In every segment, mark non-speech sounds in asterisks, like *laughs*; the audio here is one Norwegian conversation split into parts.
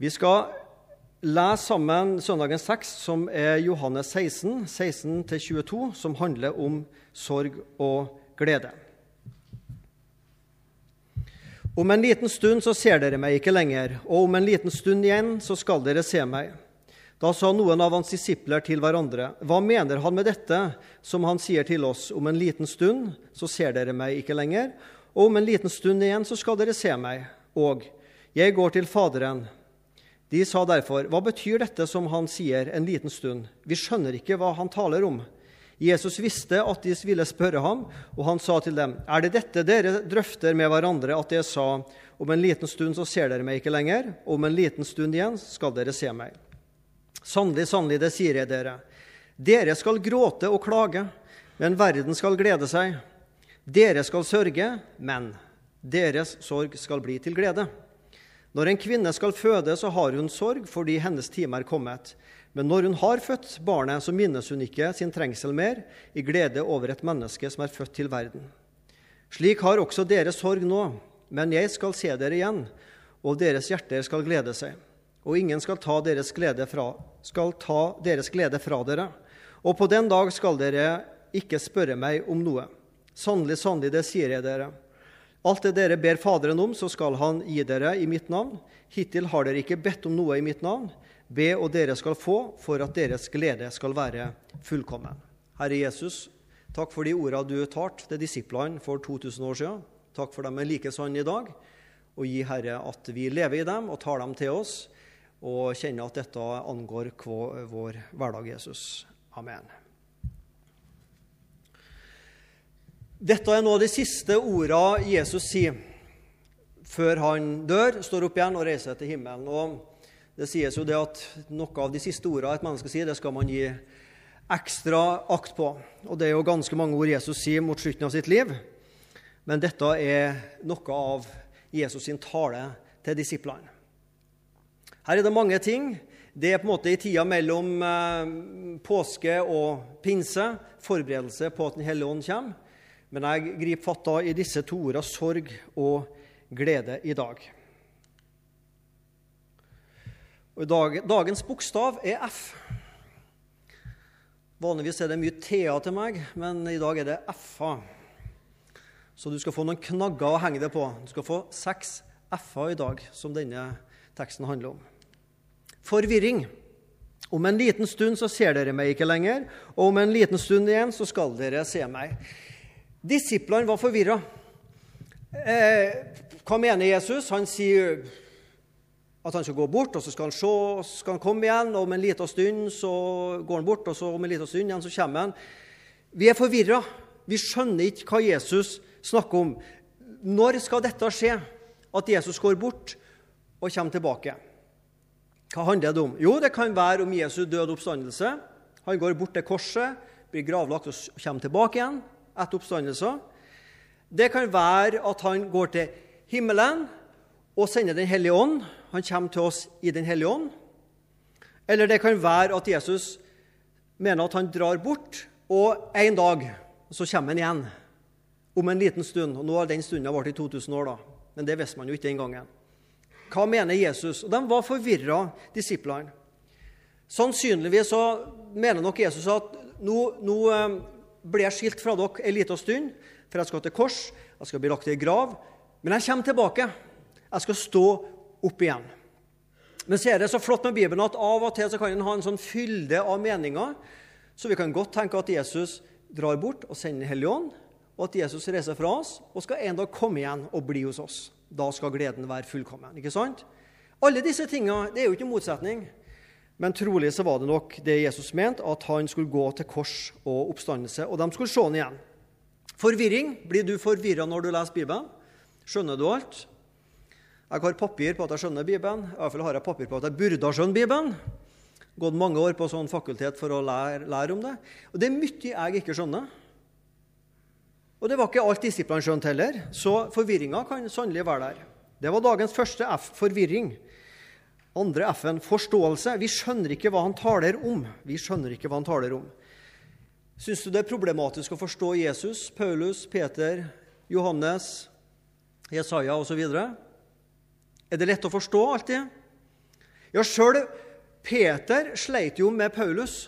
Vi skal lese sammen søndagens tekst, som er Johannes 16, 16-22, som handler om sorg og glede. Om en liten stund så ser dere meg ikke lenger, og om en liten stund igjen så skal dere se meg. Da sa noen av hans disipler til hverandre, Hva mener han med dette som han sier til oss, om en liten stund så ser dere meg ikke lenger, og om en liten stund igjen så skal dere se meg, og jeg går til Faderen. De sa derfor, Hva betyr dette som han sier, en liten stund? Vi skjønner ikke hva han taler om. Jesus visste at de ville spørre ham, og han sa til dem, Er det dette dere drøfter med hverandre, at jeg sa, om en liten stund så ser dere meg ikke lenger, og om en liten stund igjen skal dere se meg? Sannelig, sannelig, det sier jeg dere. Dere skal gråte og klage, men verden skal glede seg. Dere skal sørge, men deres sorg skal bli til glede. Når en kvinne skal føde, så har hun sorg fordi hennes time er kommet. Men når hun har født barnet, så minnes hun ikke sin trengsel mer, i glede over et menneske som er født til verden. Slik har også dere sorg nå, men jeg skal se dere igjen, og deres hjerter skal glede seg. Og ingen skal ta deres glede fra, ta deres glede fra dere. Og på den dag skal dere ikke spørre meg om noe. Sannelig, sannelig, det sier jeg dere. Alt det dere ber Faderen om, så skal Han gi dere i mitt navn. Hittil har dere ikke bedt om noe i mitt navn. Be, og dere skal få, for at deres glede skal være fullkommen. Herre Jesus, takk for de ordene du talt til disiplene for 2000 år siden. Takk for dem er like sann i dag. Og gi, Herre, at vi lever i dem og tar dem til oss, og kjenner at dette angår vår hverdag, Jesus. Amen. Dette er nå de siste ordene Jesus sier før han dør, står opp igjen og reiser til himmelen. Og det sies jo det at noe av de siste ordene et menneske sier, det skal man gi ekstra akt på. Og det er jo ganske mange ord Jesus sier mot slutten av sitt liv. Men dette er noe av Jesus sin tale til disiplene. Her er det mange ting. Det er på en måte i tida mellom eh, påske og pinse, forberedelse på at Den hellige ånd kommer. Men jeg griper fatt i disse to ordene sorg og glede i dag. Og dag, dagens bokstav er F. Vanligvis er det mye T-er til meg, men i dag er det F-a. Så du skal få noen knagger å henge det på. Du skal få seks F-a i dag, som denne teksten handler om. Forvirring. Om en liten stund så ser dere meg ikke lenger, og om en liten stund igjen så skal dere se meg. Disiplene var forvirra. Eh, hva mener Jesus? Han sier at han skal gå bort, og så skal han se, så skal han komme igjen. og Om en liten stund så går han bort, og så om en liten stund igjen så kommer han. Vi er forvirra. Vi skjønner ikke hva Jesus snakker om. Når skal dette skje, at Jesus går bort og kommer tilbake? Hva handler det om? Jo, det kan være om Jesu død oppstandelse. Han går bort til korset, blir gravlagt og kommer tilbake igjen etter oppstandelsen. Det kan være at han går til himmelen og sender Den hellige ånd han kommer til oss i Den hellige ånd. Eller det kan være at Jesus mener at han drar bort, og en dag så kommer han igjen. Om en liten stund. Og nå har den stunden vært i 2000 år, da. Men det visste man jo ikke den gangen. Hva mener Jesus? Og De var forvirra, disiplene. Sannsynligvis så mener nok Jesus at nå, nå eh, blir jeg skilt fra dere en liten stund, for jeg skal til kors, jeg skal bli lagt i en grav. Men jeg kommer tilbake. Jeg skal stå opp igjen. Men så er det så flott med Bibelen at av og til så kan en ha en sånn fylde av meninger. Så vi kan godt tenke at Jesus drar bort og sender Den og at Jesus reiser fra oss og skal en dag komme igjen og bli hos oss. Da skal gleden være fullkommen. ikke sant? Alle disse tingene det er jo ikke motsetning. Men trolig så var det nok det Jesus mente, at han skulle gå til kors og oppstandelse, og de skulle se han igjen. Forvirring. Blir du forvirra når du leser Bibelen? Skjønner du alt? Jeg har papir på at jeg skjønner Bibelen. I hvert fall har jeg papir på at jeg burde ha skjønt Bibelen. Gått mange år på sånn fakultet for å lære, lære, om det. Og det er mye jeg ikke skjønner. Og det var ikke alt disiplene skjønte heller, så forvirringa kan sannelig være der. Det var dagens første F forvirring. Andre F-en forståelse. Vi skjønner ikke hva han taler om. Vi skjønner ikke hva han taler om. Syns du det er problematisk å forstå Jesus, Paulus, Peter, Johannes, Jesaja osv.? Er det lett å forstå alltid? Ja, sjøl Peter sleit jo med Paulus.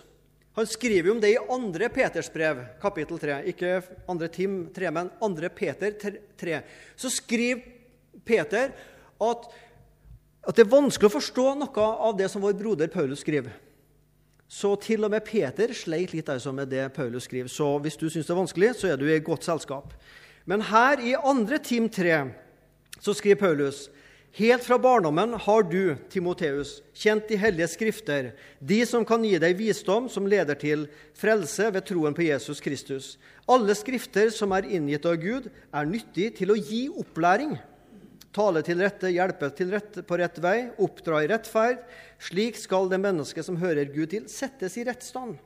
Han skriver jo om det i andre Peters brev, kapittel 3. Ikke andre Tim 3, men andre Peter 3. Så skriver Peter at, at det er vanskelig å forstå noe av det som vår broder Paulus skriver. Så til og med Peter sleit litt altså med det Paulus skriver. Så hvis du syns det er vanskelig, så er du i godt selskap. Men her i andre Tim 3 så skriver Paulus Helt fra barndommen har du, Timoteus, kjent de hellige skrifter, de som kan gi deg visdom som leder til frelse ved troen på Jesus Kristus. Alle skrifter som er inngitt av Gud, er nyttige til å gi opplæring. Tale til rette, hjelpe til rette på rett vei, oppdra i rettferd. Slik skal det mennesket som hører Gud til, settes i rett stand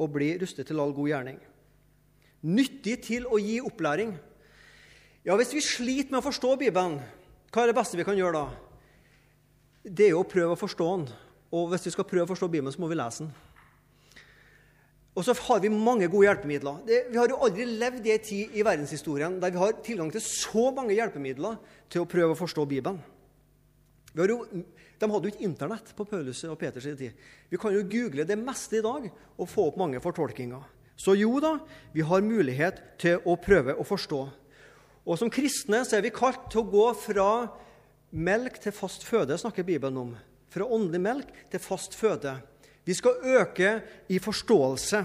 og bli rustet til all god gjerning. Nyttig til å gi opplæring. Ja, Hvis vi sliter med å forstå Bibelen, hva er det beste vi kan gjøre da? Det er jo å prøve å forstå den. Og hvis vi skal prøve å forstå Bibelen, så må vi lese den. Og så har vi mange gode hjelpemidler. Det, vi har jo aldri levd i en tid i verdenshistorien der vi har tilgang til så mange hjelpemidler til å prøve å forstå Bibelen. Jo, de hadde jo ikke Internett på Paulus og Peters tid. Vi kan jo google det meste i dag og få opp mange fortolkinger. Så jo da, vi har mulighet til å prøve å forstå og Som kristne så er vi kalt til å gå fra melk til fast føde, snakker Bibelen om. Fra åndelig melk til fast føde. Vi skal øke i forståelse.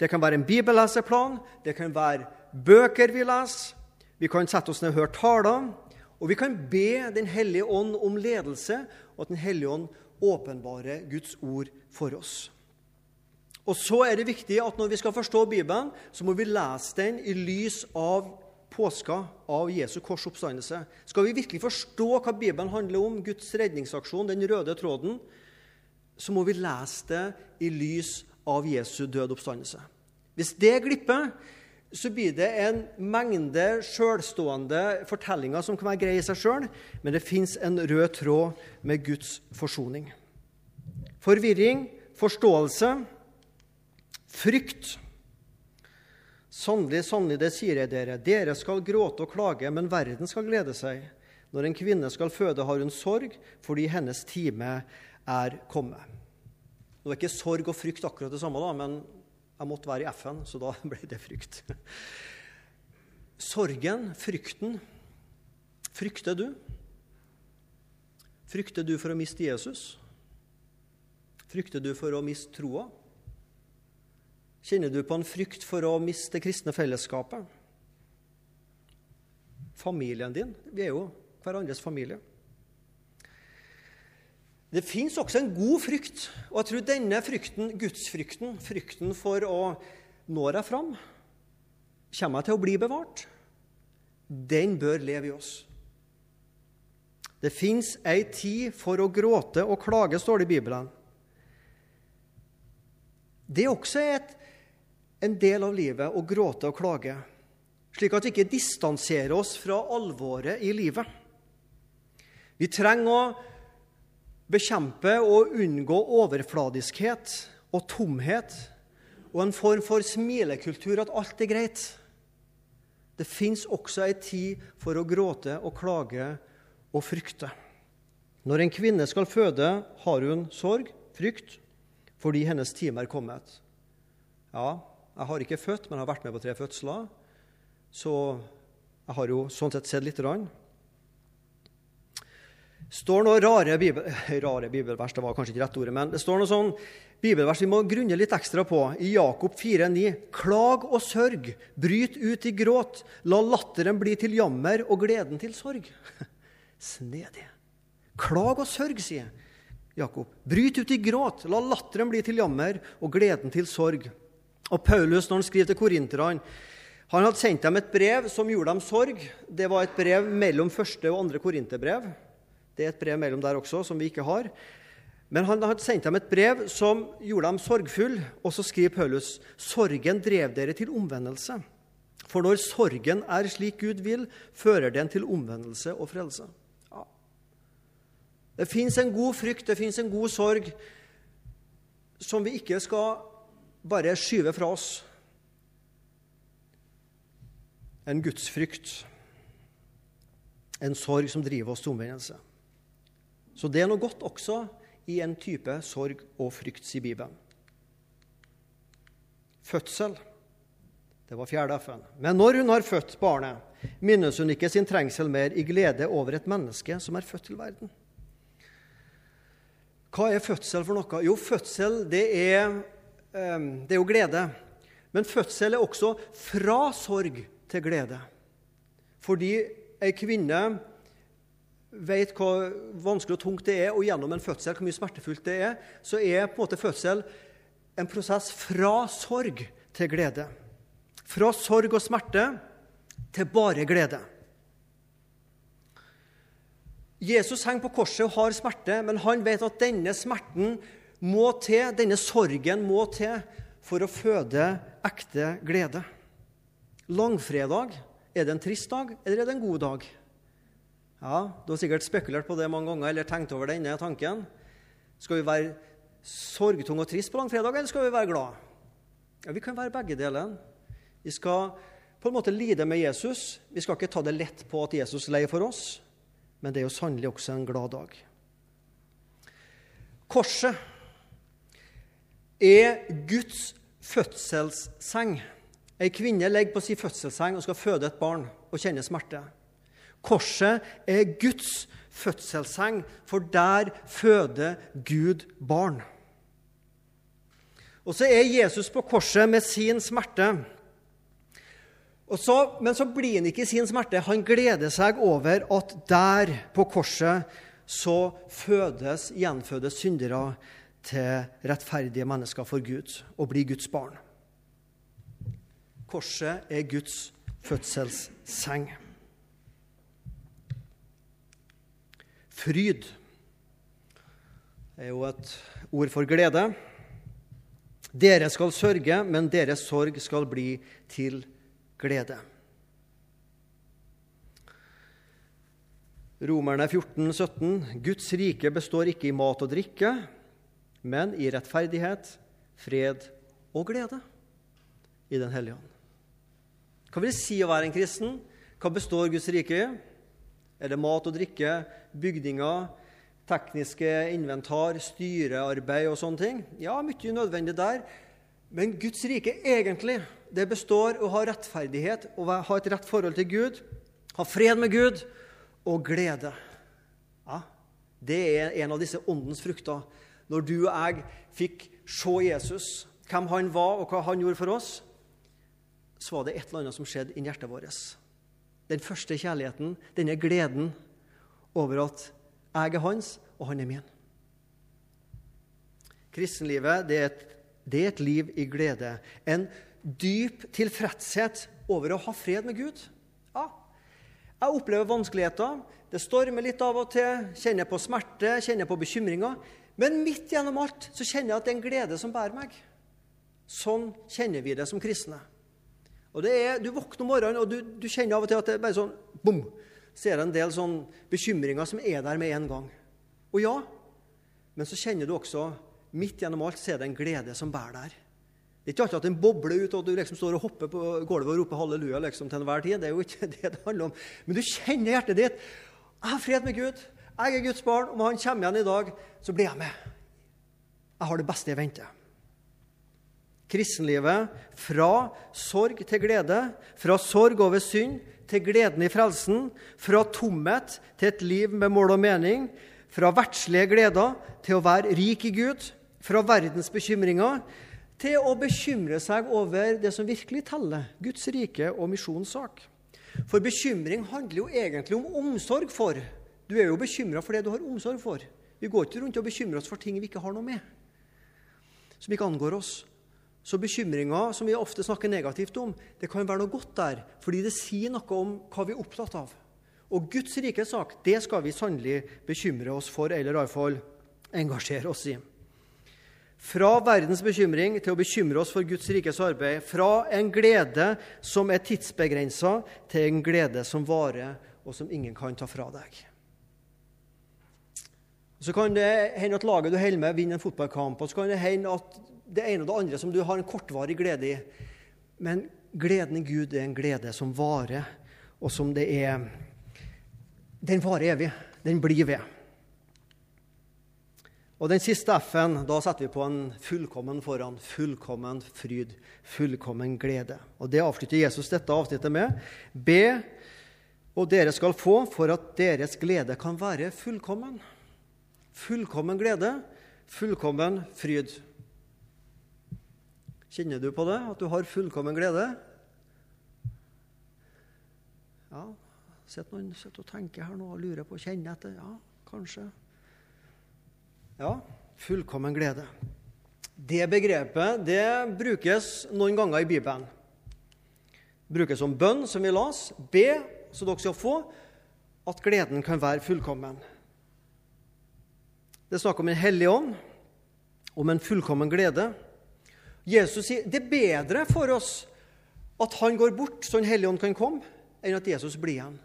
Det kan være en bibelleseplan, det kan være bøker vi leser, vi kan sette oss ned og høre taler, og vi kan be Den hellige ånd om ledelse, og at Den hellige ånd åpenbarer Guds ord for oss. Og så er det viktig at når vi skal forstå Bibelen, så må vi lese den i lys av påska av Jesu kors oppstandelse. Skal vi virkelig forstå hva Bibelen handler om, Guds redningsaksjon, den røde tråden, så må vi lese det i lys av Jesu død oppstandelse. Hvis det glipper, så blir det en mengde sjølstående fortellinger som kan være greie i seg sjøl, men det fins en rød tråd med Guds forsoning. Forvirring, forståelse, frykt Sannelig, sannelig, det sier jeg dere, dere skal gråte og klage, men verden skal glede seg. Når en kvinne skal føde, har hun sorg, fordi hennes time er kommet. Nå er ikke sorg og frykt akkurat det samme, da, men jeg måtte være i FN, så da *laughs* ble det frykt. Sorgen, frykten, frykter du? Frykter du for å miste Jesus? Frykter du for å miste troa? Kjenner du på en frykt for å miste det kristne fellesskapet? Familien din? Vi er jo hverandres familie. Det fins også en god frykt, og jeg tror denne frykten, gudsfrykten, frykten for å nå deg fram, kommer jeg til å bli bevart. Den bør leve i oss. Det fins ei tid for å gråte og klage, står det i Bibelen. Det er også et en del av livet å gråte og klage, slik at vi ikke distanserer oss fra alvoret i livet. Vi trenger å bekjempe og unngå overfladiskhet og tomhet og en form for smilekultur, at alt er greit. Det fins også ei tid for å gråte og klage og frykte. Når en kvinne skal føde, har hun sorg, frykt, fordi hennes time er kommet. Ja, jeg har ikke født, men har vært med på tre fødsler. Så jeg har jo sånn sett sett lite grann. Står noen rare, bibel, *laughs* rare bibelvers, det var kanskje ikke rett ordet, men det står noe sånn bibelvers vi må grunne litt ekstra på. I Jakob 4,9.: Klag og sørg, bryt ut i gråt, la latteren bli til jammer og gleden til sorg. *laughs* Snedig. Klag og sørg, sier Jakob. Bryt ut i gråt, la latteren bli til jammer og gleden til sorg. Og Paulus, når han skriver til korinterne Han hadde sendt dem et brev som gjorde dem sorg. Det var et brev mellom første og andre korinterbrev. Det er et brev mellom der også, som vi ikke har. Men han hadde sendt dem et brev som gjorde dem sorgfulle. Og så skriver Paulus.: Sorgen drev dere til omvendelse. For når sorgen er slik Gud vil, fører den til omvendelse og frelse. Ja. Det fins en god frykt, det fins en god sorg, som vi ikke skal bare skyve fra oss en gudsfrykt, en sorg som driver oss til omvendelse. Så det er noe godt også i en type sorg og frykt, sier Bibelen. Fødsel. Det var fjerde F-en. Men når hun har født barnet, minnes hun ikke sin trengsel mer i glede over et menneske som er født til verden. Hva er fødsel for noe? Jo, fødsel det er, ehm, det er jo glede. Men fødsel er også fra sorg til glede. Fordi ei kvinne vet hvor vanskelig og tungt det er, og gjennom en fødsel hvor mye smertefullt det er, så er på en måte fødsel en prosess fra sorg til glede. Fra sorg og smerte til bare glede. Jesus henger på korset og har smerte, men han vet at denne smerten må til, denne sorgen må til, for å føde ekte glede. Langfredag, er det en trist dag, eller er det en god dag? Ja, Du har sikkert spekulert på det mange ganger eller tenkt over denne tanken. Skal vi være sorgtunge og trist på langfredag, eller skal vi være glad? Ja, Vi kan være begge deler. Vi skal på en måte lide med Jesus. Vi skal ikke ta det lett på at Jesus er lei for oss, men det er jo sannelig også en glad dag. Korset er Guds fødselsseng. Ei kvinne legger på sin fødselsseng og skal føde et barn og kjenne smerte. Korset er Guds fødselsseng, for der føder Gud barn. Og så er Jesus på korset med sin smerte. Så, men så blir han ikke i sin smerte. Han gleder seg over at der på korset så fødes, gjenfødes syndere til rettferdige mennesker for Gud og blir Guds barn. Korset er Guds fødselsseng. Fryd er jo et ord for glede. Dere skal sørge, men deres sorg skal bli til glede. Romerne 14, 17. Guds rike består ikke i mat og drikke, men i rettferdighet, fred og glede i Den hellige ånd. Hva vil det si å være en kristen? Hva består Guds rike i? Er det mat og drikke, bygninger, tekniske inventar, styrearbeid og sånne ting? Ja, mye nødvendig der. Men Guds rike egentlig, det består å ha rettferdighet, å ha et rett forhold til Gud, ha fred med Gud og glede. Ja, Det er en av disse åndens frukter. Når du og jeg fikk se Jesus, hvem han var, og hva han gjorde for oss, så var det et eller annet som skjedde inni hjertet vårt den første kjærligheten, denne gleden over at jeg er hans, og han er min. Kristenlivet det er, et, det er et liv i glede. En dyp tilfredshet over å ha fred med Gud. Ja, jeg opplever vanskeligheter. Det stormer litt av og til. Kjenner på smerte, kjenner på bekymringer. Men midt gjennom alt så kjenner jeg at det er en glede som bærer meg. Sånn kjenner vi det som kristne. Og det er, Du våkner om morgenen, og du, du, kjenner av og til at det er bare sånn bom, så er det en del sånn bekymringer som er der med en gang. Og ja, men så kjenner du også midt gjennom alt så er det en glede som bærer der. Det er ikke alltid at den bobler ut, og du liksom står og hopper på gulvet og roper halleluja liksom, til enhver tid. Det er jo ikke *laughs* det det handler om. Men du kjenner hjertet ditt. Jeg har fred med Gud. Jeg er Guds barn. Om han kommer igjen i dag, så blir jeg med. Jeg har det beste i vente kristenlivet fra sorg til glede, fra sorg over synd til gleden i frelsen, fra tomhet til et liv med mål og mening, fra verdslige gleder til å være rik i Gud, fra verdens bekymringer til å bekymre seg over det som virkelig teller, Guds rike og misjonssak. For bekymring handler jo egentlig om omsorg for. Du er jo bekymra for det du har omsorg for. Vi går ikke rundt og bekymrer oss for ting vi ikke har noe med, som ikke angår oss. Så bekymringer som vi ofte snakker negativt om, det kan være noe godt der, fordi det sier noe om hva vi er opptatt av. Og Guds rike sak, det skal vi sannelig bekymre oss for, eller iallfall engasjere oss i. Fra verdens bekymring til å bekymre oss for Guds rikes arbeid. Fra en glede som er tidsbegrensa, til en glede som varer, og som ingen kan ta fra deg. Så kan det hende at laget du holder med, vinner en fotballkamp. Og så kan det hende at det ene og det andre som du har en kortvarig glede i. Men gleden i Gud er en glede som varer, og som det er Den varer evig. Den blir ved. Og den siste F-en, da setter vi på en fullkommen foran. Fullkommen fryd, fullkommen glede. Og det avslutter Jesus dette avsnittet med. Be, og dere skal få, for at deres glede kan være fullkommen. Fullkommen glede, fullkommen fryd. Kjenner du på det, at du har fullkommen glede? Ja, sitter noen sitter og tenker her nå og lurer på å kjenne etter. Ja, kanskje. Ja, fullkommen glede. Det begrepet det brukes noen ganger i Bibelen. Brukes som bønn, som vi las. Be, så dere skal få, at gleden kan være fullkommen. Det er snakk om en hellig ånd, om en fullkommen glede. Jesus sier det er bedre for oss at han går bort, så en hellige ånd kan komme, enn at Jesus blir igjen.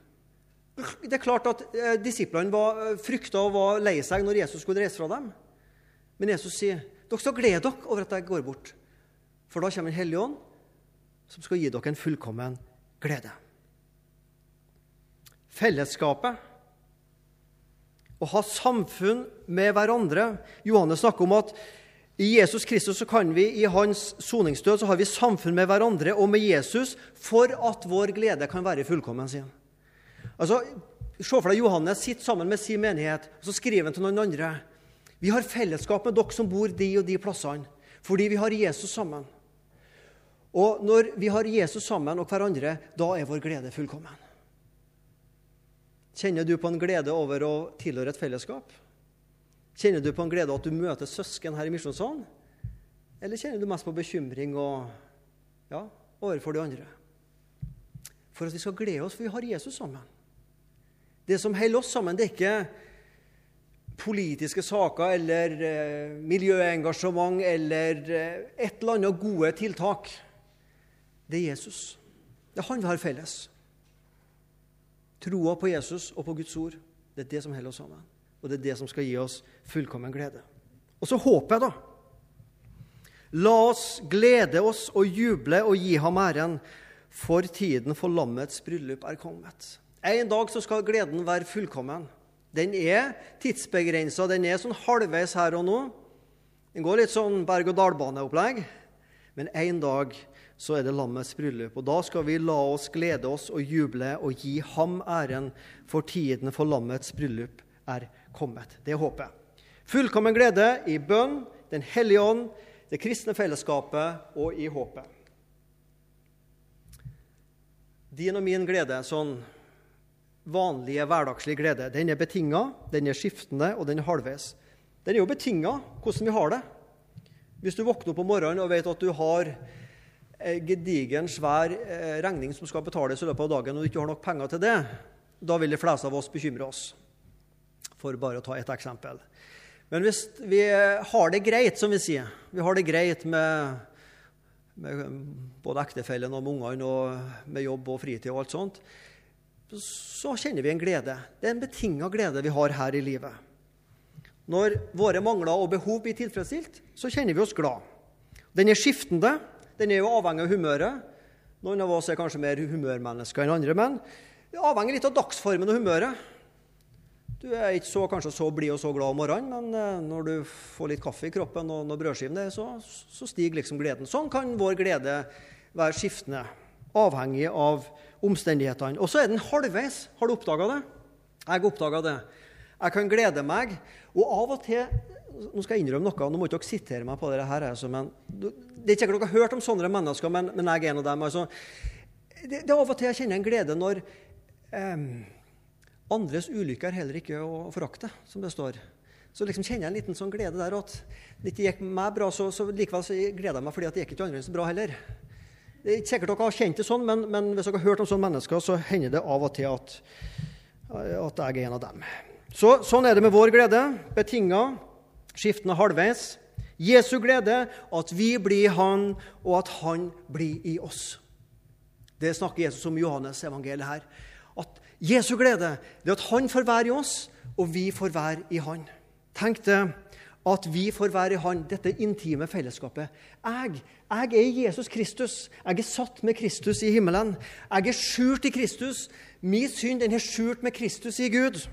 Det er klart at eh, Disiplene var, eh, frykta og var lei seg når Jesus skulle reise fra dem. Men Jesus sier dere skal glede dere over at jeg går bort. For da kommer Den hellige ånd, som skal gi dere en fullkommen glede. Fellesskapet. Å ha samfunn med hverandre. Johannes snakker om at i Jesus Kristus så kan vi i hans soningsdød så har vi samfunn med hverandre og med Jesus for at vår glede kan være fullkommen. sier han. Altså, Se for deg Johannes sitter sammen med sin menighet, og så skriver han til noen andre. Vi har fellesskap med dere som bor de og de plassene, fordi vi har Jesus sammen. Og når vi har Jesus sammen og hverandre, da er vår glede fullkommen. Kjenner du på en glede over å tilhøre et fellesskap? Kjenner du på en glede at du møter søsken her i Misjonssalen? Eller kjenner du mest på bekymring og, ja, overfor de andre? For at vi skal glede oss, for vi har Jesus sammen. Det som holder oss sammen, det er ikke politiske saker eller eh, miljøengasjement eller eh, et eller annet gode tiltak. Det er Jesus. Det er han vi har felles. Troa på Jesus og på Guds ord. Det er det som holder oss sammen. Og det er det som skal gi oss fullkommen glede. Og så håper jeg, da. La oss glede oss og juble og gi ham æren, for tiden for lammets bryllup er kommet. En dag så skal gleden være fullkommen. Den er tidsbegrensa. Den er sånn halvveis her og nå. Den går litt sånn berg-og-dal-baneopplegg. Men en dag så er det lammets bryllup. Og da skal vi la oss glede oss og juble og gi ham æren, for tiden for lammets bryllup er kommet. Det er håpet. Fullkommen glede i bønn, Den hellige ånd, det kristne fellesskapet og i håpet. Din og min glede sånn vanlige, hverdagslige glede. Den er betinga, den er skiftende, og den er halvveis. Den er jo betinga hvordan vi har det. Hvis du våkner opp om morgenen og vet at du har en gedigen, svær eh, regning som skal betales i løpet av dagen, og du ikke har nok penger til det, da vil de fleste av oss bekymre oss. For bare å ta et eksempel. Men hvis vi har det greit, som vi sier, vi har det greit med, med både ektefellen og med ungene og med jobb og fritid og alt sånt, så kjenner vi en glede. Det er en betinga glede vi har her i livet. Når våre mangler og behov blir tilfredsstilt, så kjenner vi oss glad. Den er skiftende. Den er jo avhengig av humøret. Noen av oss er kanskje mer humørmennesker enn andre, men det avhenger litt av dagsformen og humøret. Du er ikke så, kanskje så blid og så glad om morgenen, men eh, når du får litt kaffe i kroppen og når brødskiven er, så, så stiger liksom gleden. Sånn kan vår glede være skiftende, avhengig av omstendighetene. Og så er den halvveis. Har du oppdaga det? Jeg har oppdaga det. Jeg kan glede meg. Og av og til Nå skal jeg innrømme noe, nå må ikke dere sitere meg på dette, her. Altså, men, det er ikke sikkert dere har hørt om sånne mennesker, men, men jeg er en av dem. Altså, det, det, er av og til jeg kjenner en glede når eh, andres ulykke er heller ikke å forakte, som det står. Så liksom kjenner jeg en liten sånn glede der at det ikke gikk meg bra, så, så likevel så gleder jeg meg fordi det gikk ikke andre så bra heller. Det er ikke sikkert dere har kjent det sånn, men, men, hvis dere har hørt om sånne mennesker, så hender det av og til at, at jeg er en av dem. Så, sånn er det med vår glede. Betinga, skiftende halvveis. Jesu glede, at vi blir Han, og at Han blir i oss. Det snakker Jesus om i Johannes evangeliet her. At Jesu glede det er at Han får være i oss, og vi får være i Han. Tenk det at vi får være i Han, dette intime fellesskapet. Jeg, jeg er Jesus Kristus. Jeg er satt med Kristus i himmelen. Jeg er skjult i Kristus. Min synd den er skjult med Kristus i Gud.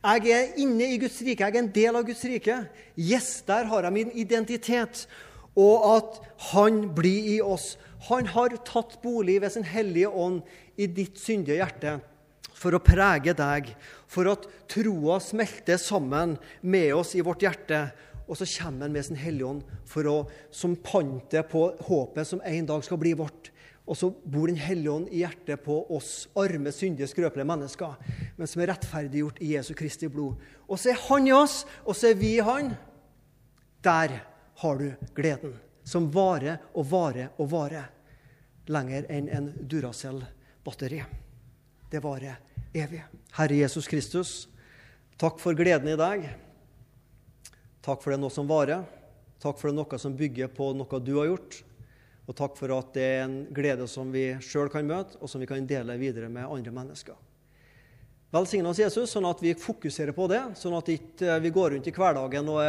Jeg er inne i Guds rike, jeg er en del av Guds rike. Yes, der har jeg min identitet. Og at Han blir i oss. Han har tatt bolig ved sin hellige ånd i ditt syndige hjerte for å prege deg, for at troa smelter sammen med oss i vårt hjerte. Og så kommer han med sin Hellige Ånd for å, som pantet på håpet som en dag skal bli vårt. Og så bor Den hellige ånd i hjertet på oss arme, syndige, skrøpelige mennesker, men som er rettferdiggjort i Jesu Kristi blod. Og så er Han i oss, og så er vi i Han. Der har du gleden, som varer og varer og varer. Lenger enn en Duracell-batteri. Det varer evig. Herre Jesus Kristus, takk for gleden i deg. Takk for det nå som varer. Takk for det noe som bygger på noe du har gjort. Og takk for at det er en glede som vi sjøl kan møte, og som vi kan dele videre med andre mennesker. Velsign oss, Jesus, sånn at vi fokuserer på det, sånn at ikke vi går rundt i hverdagen og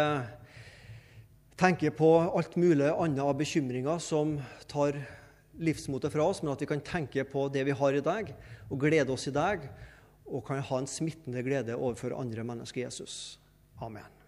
tenker på alt mulig annet av bekymringer som tar livsmotet fra oss, men at vi kan tenke på det vi har i deg, og glede oss i deg, og kan ha en smittende glede overfor andre mennesker Jesus. Amen.